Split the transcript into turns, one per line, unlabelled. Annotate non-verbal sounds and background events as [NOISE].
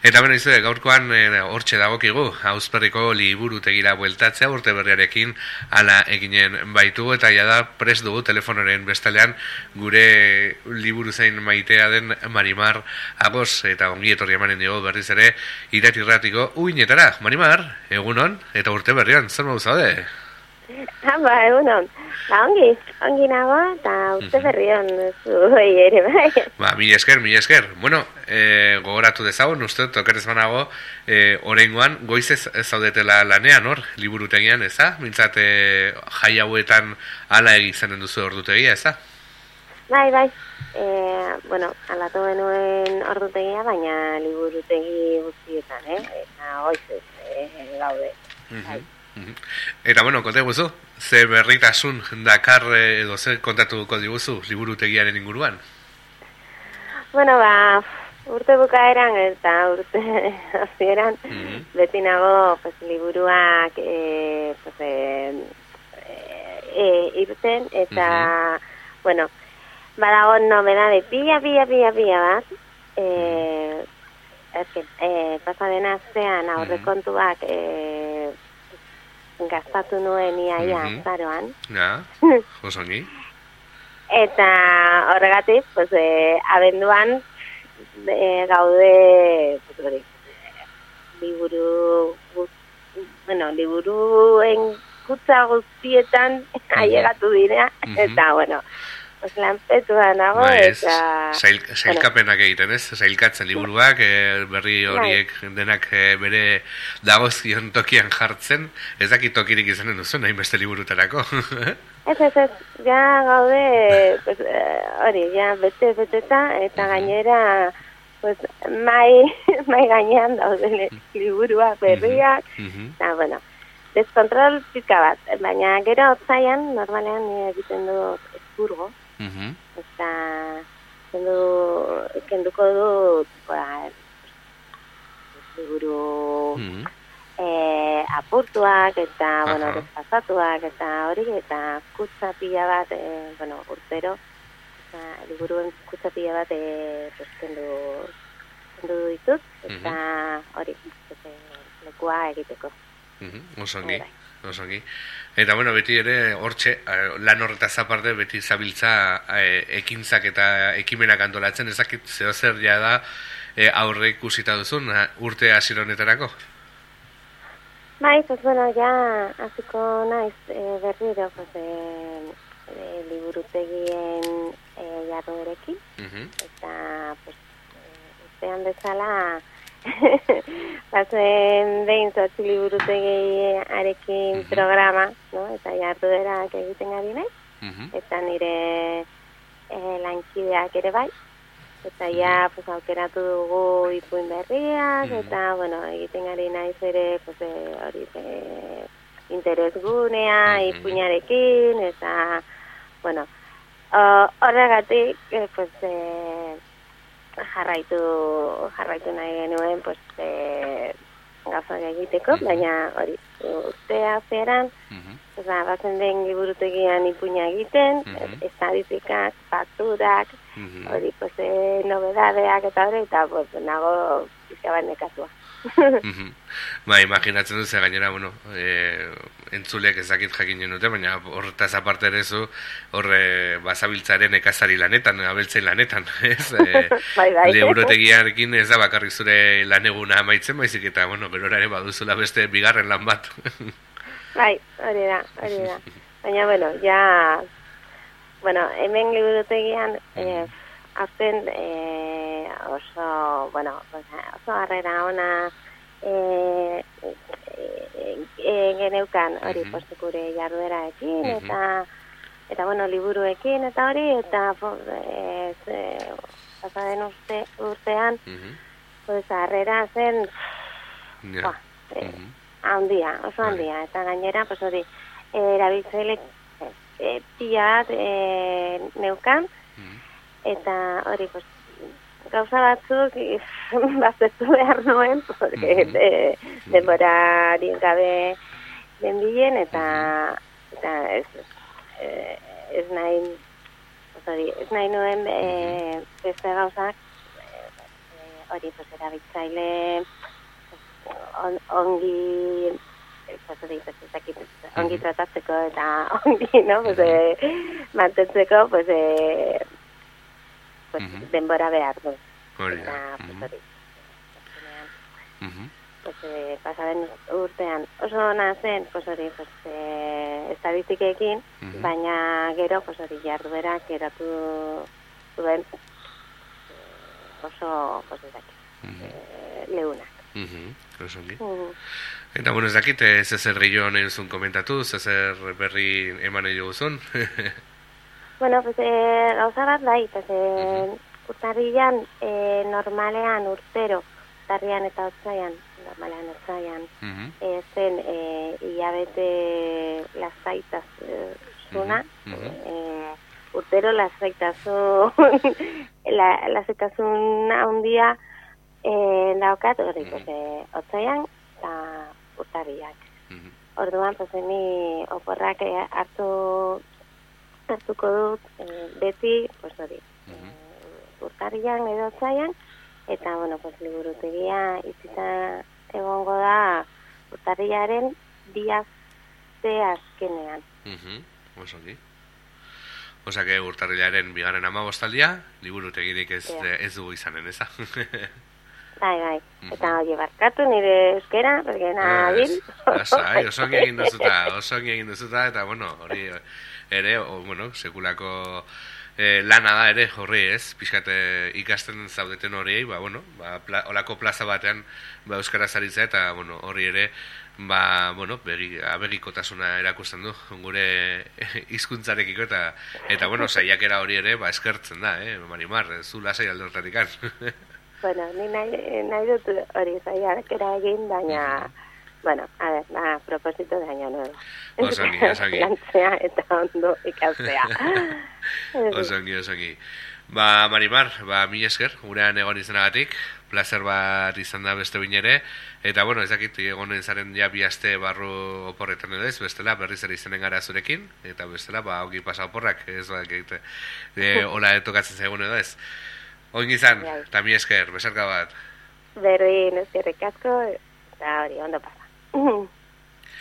Eta beno izue, gaurkoan eh, hortxe dagokigu, hauzperriko liburutegira bueltatzea urte berriarekin ala eginen baitu eta ja da pres dugu telefonoren bestalean gure liburu zain maitea den Marimar Agos eta ongi etorri emanen dugu berriz ere iratirratiko uinetara. Marimar, egunon eta urte berrian, zer mau zaude?
Ha, ba, egunon. Ba, ongi, ongi nago, eta uste berrion zuhoi ere, bai.
Ba, mi esker, mi esker. Bueno, e, gogoratu dezagun, uste, tokerez banago, e, orengoan, goiz ez, ez zaudetela lanean, hor, liburutegian, ez da? Mintzat, e, jai hauetan ala egizenen duzu ordutegia, ez da?
Bai, bai. E, bueno, alatu genuen ordutegia, baina liburutegi guztietan, eh? Eta goiz ez, e, gaude. Bai.
Eta bueno, konta guzu, ze berritasun dakar edo ze kontatuko diguzu liburutegiaren inguruan?
Bueno, ba, urte bukaeran eta urte [LAUGHS] hasieran mm -hmm. beti nago pues, liburuak e, pues, e, e, irten eta, mm -hmm. bueno, badago nobedade pila, pila, pila, pila bat, e, ez que, e, pasaden astean aurrekontuak e, gastatu nuen iaia mm -hmm. zaroan.
Ja, [LAUGHS] osongi.
Eta horregatik, pues, eh, abenduan eh, gaude pues, hori, liburu bueno, liburuen kutsa guztietan mm -hmm. [LAUGHS] ailegatu dira, mm -hmm. eta, bueno, Pues lanpetu da nago
ba, eta... Zail, zailkapenak bueno. egiten, ez? Zailkatzen liburuak, e, berri bai. horiek denak e, bere dagozkion tokian jartzen, ez dakit tokirik izanen duzu, nahi beste liburutarako. [LAUGHS]
ez, ez, ez, ja gaude, pues, eh, hori, ja bete, beteta, eta gainera, pues, mai, [LAUGHS] mai gainean daude liburuak berriak, eta, bueno, deskontrol pizka bat, baina gero otzaian, normalean egiten du eskurgo,
-hmm.
Eta kendu, kenduko du ba, liburu mm -hmm. e, apurtuak eta -huh. bueno, despasatuak eta hori eta kutsa pila bat e, bueno, urtero eta liburuen kutsa pila bat e, pues, kendu, kendu ditut eta hori mm -hmm. lekua egiteko
mm -hmm. Osongi. Eta bueno, beti ere hortxe lan horretaz aparte beti zabiltza e, ekintzak eta ekimenak antolatzen ezakit zeo zer ja da e, aurre ikusita duzun urte hasironetarako.
Bai, pues bueno, ya hasiko naiz e, berriro pues e, e, liburutegien e, jarroerekin. Uh -huh. Eta pues e, urtean bezala [LAUGHS] Bazen behin zortzi liburutegi arekin programa, no? eta jartu derak egiten ari nahi, eta nire e, lankideak ere bai, eta ja pues, aukeratu dugu ipuin berriak, eta bueno, egiten ari nahi zere pues, e, hori e, interes gunea, ipuinarekin, eta bueno, horregatik, e, pues, e, jarraitu jarraitu nahi genuen pues eh gafak egiteko, baina hori urtea zeran, mm bazen den liburutegian ipuña egiten, mm -hmm. estadistikak, fakturak, hori pues eh nobedadeak eta hori eta pues nago pizkaban nekatua.
Ba, imaginatzen dut, gainera, bueno, e, entzuleak ezakit jakinen dute, baina horretaz aparte ere zu, horre basabiltzaren ekazari lanetan, abeltzen lanetan, [LAUGHS] ez? E, [LAUGHS]
bai, bai.
Leurotegiarekin ez da bakarrik zure laneguna amaitzen, baizik eta, bueno, berora ere baduzula beste bigarren lan bat. [LAUGHS]
bai, hori da, hori da. Baina, bueno, ja, bueno, hemen liburutegian, eh, azten e, oso, bueno, oso harrera ona e, e, e, geneukan hori mm -hmm. jardueraekin, eta eta bueno, liburuekin eta hori, eta e, e, pasaden urte, urtean mm -hmm. pues, harrera zen yeah. ba, e, mm -hmm. handia, oso handia, eta gainera, pues hori, erabiltzaile e, pila e, neukan, eta hori pues, gauza batzuk [LAUGHS] bazetu behar nuen porque mm -hmm. de, denbora gabe den bilen eta eta ez, eh, ez nahi sorry, ez nahi nuen e, beste gauzak e, hori, pues, erabiltzaile on, ongi ongi tratatzeko eta [LAUGHS] ongi, no? Pues, eh, mantentzeko, pues, eh, pues,
Mhm.
denbora behar du.
Hori da.
pues, eh, pasaren urtean oso ona zen, pues, hori, pues, eh, estadistikekin,
Mhm.
baina gero, pues, hori, jarduerak eratu zuen eh, oso, pues, ezakit,
Mhm.
eh, leunak.
Mhm. Oso ongi.
Mm.
Eta, bueno, ez dakit, ez zer gehiago nahi duzun komentatu, ez berri eman nahi. [LAUGHS]
Bueno, pues, eh, gauza bat bai, pues, eh,
Mhm.
urtarrilan, eh, normalean urtero, urtarrian eta otzaian, normalean otzaian,
Mhm.
eh, zen eh, hilabete lasaitasuna,
Mhm, mhm.
eh, urtero lasaitasun, [LAUGHS] la, lasaitasun handia eh, daukat, hori, pues, eh, otzaian eta urtarriak.
Mhm.
Orduan, pues, ni oporrak hartu hartuko dut eh, beti, pues hori,
Mhm.
eh, urtarrian edo otzaian, eta, bueno, pues, liburutegia itzita egongo da urtarriaren diazte azkenean.
Mhm. Oso ongi. Osa que urtarrilaren bigarren ama bostaldia, liburutegirik ez,
Ja.
ez dugu izanen, eza? [LAUGHS]
Bai, bai.
Mhm.
Eta hori barkatu nire euskera, porque nabil.
Lasai, oso ongi egin duzuta, [LAUGHS] oso ongi egin duzuta, eta, bueno, hori ere, o, bueno, sekulako eh, lana da ere, horri ez, pixkate ikasten zaudeten horiei, ba, bueno, ba, pla, olako plaza batean, ba, euskara zaritza, eta, bueno, hori ere, ba, bueno, begi, abegikotasuna erakusten du, gure hizkuntzarekiko eta, eta, bueno, saiakera hori ere, ba, eskertzen da, eh, Marimar, zu lasai alde horretatik [LAUGHS]
bueno, ni nahi, nahi dut hori zaiakera egin, baina, bueno, a ver, ba, proposito de año nuevo.
Oso ongi, [LAUGHS] oso ongi.
Lantzea eta ondo ikastea.
Oso ongi, oso ongi. Ba, Marimar, ba, mi esker, gurean egon izanagatik, placer bat izan da beste bine ere, eta, bueno, ez dakit, egonen zaren ja bi aste barru oporretan edo ez, bestela, berriz ere izanen gara zurekin, eta bestela, ba, ongi pasa oporrak, ez ba, egite, e, hola etokatzen zaigun edo ez. Ongi izan,
Bai.
eta mi esker, besarka bat.
Berdin, eskerrik asko, eta hori, ondo pasa. [CLEARS THROAT]